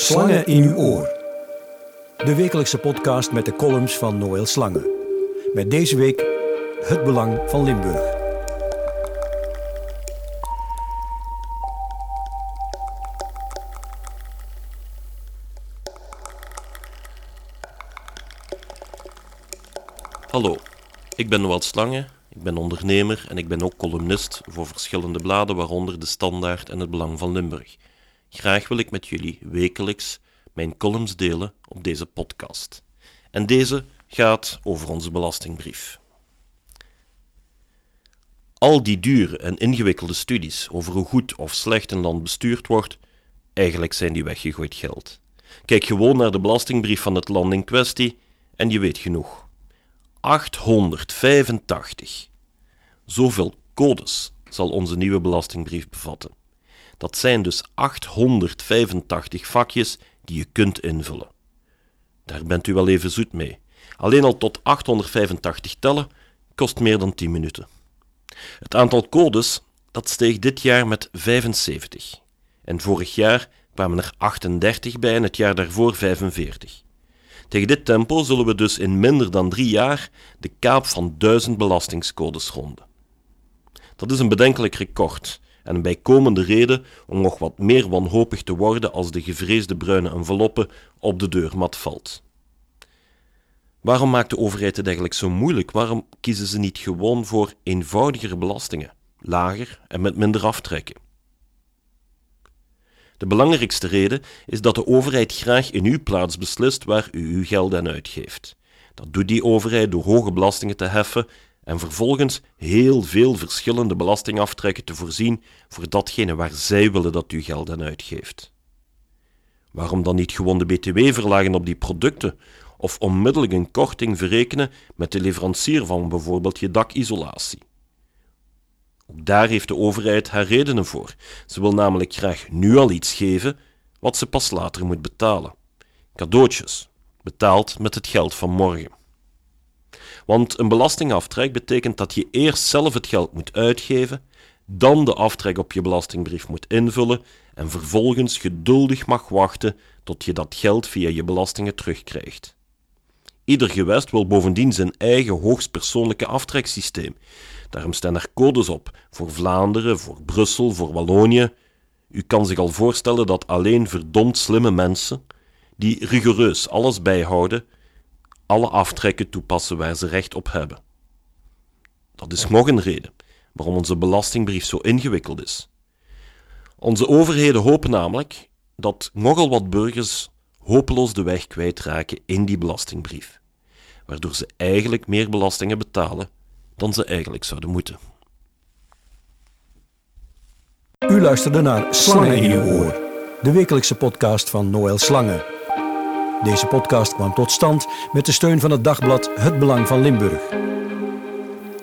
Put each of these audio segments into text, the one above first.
Slangen in uw oor. De wekelijkse podcast met de columns van Noël Slangen. Met deze week het belang van Limburg. Hallo, ik ben Noël Slangen, ik ben ondernemer en ik ben ook columnist voor verschillende bladen, waaronder De Standaard en Het Belang van Limburg. Graag wil ik met jullie wekelijks mijn columns delen op deze podcast. En deze gaat over onze belastingbrief. Al die dure en ingewikkelde studies over hoe goed of slecht een land bestuurd wordt, eigenlijk zijn die weggegooid geld. Kijk gewoon naar de belastingbrief van het land in kwestie en je weet genoeg. 885. Zoveel codes zal onze nieuwe belastingbrief bevatten. Dat zijn dus 885 vakjes die je kunt invullen. Daar bent u wel even zoet mee. Alleen al tot 885 tellen kost meer dan 10 minuten. Het aantal codes dat steeg dit jaar met 75. En vorig jaar kwamen er 38 bij en het jaar daarvoor 45. Tegen dit tempo zullen we dus in minder dan drie jaar de kaap van duizend belastingscodes ronden. Dat is een bedenkelijk record en een bijkomende reden om nog wat meer wanhopig te worden als de gevreesde bruine enveloppe op de deurmat valt. Waarom maakt de overheid het eigenlijk zo moeilijk? Waarom kiezen ze niet gewoon voor eenvoudigere belastingen, lager en met minder aftrekken? De belangrijkste reden is dat de overheid graag in uw plaats beslist waar u uw geld aan uitgeeft. Dat doet die overheid door hoge belastingen te heffen en vervolgens heel veel verschillende belastingaftrekken te voorzien voor datgene waar zij willen dat u geld aan uitgeeft. Waarom dan niet gewoon de BTW verlagen op die producten of onmiddellijk een korting verrekenen met de leverancier van bijvoorbeeld je dakisolatie? Ook daar heeft de overheid haar redenen voor. Ze wil namelijk graag nu al iets geven wat ze pas later moet betalen. Cadeautjes, betaald met het geld van morgen. Want een belastingaftrek betekent dat je eerst zelf het geld moet uitgeven, dan de aftrek op je belastingbrief moet invullen en vervolgens geduldig mag wachten tot je dat geld via je belastingen terugkrijgt. Ieder gewest wil bovendien zijn eigen hoogstpersoonlijke aftreksysteem. Daarom staan er codes op voor Vlaanderen, voor Brussel, voor Wallonië. U kan zich al voorstellen dat alleen verdomd slimme mensen, die rigoureus alles bijhouden, alle aftrekken toepassen waar ze recht op hebben. Dat is nog een reden waarom onze belastingbrief zo ingewikkeld is. Onze overheden hopen namelijk dat nogal wat burgers hopeloos de weg kwijtraken in die belastingbrief, waardoor ze eigenlijk meer belastingen betalen dan ze eigenlijk zouden moeten. U luisterde naar Slangen in uw oor, de wekelijkse podcast van Noël Slangen. Deze podcast kwam tot stand met de steun van het dagblad Het Belang van Limburg.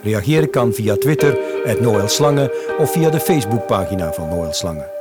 Reageren kan via Twitter, Noël Slangen of via de Facebookpagina van Noël Slangen.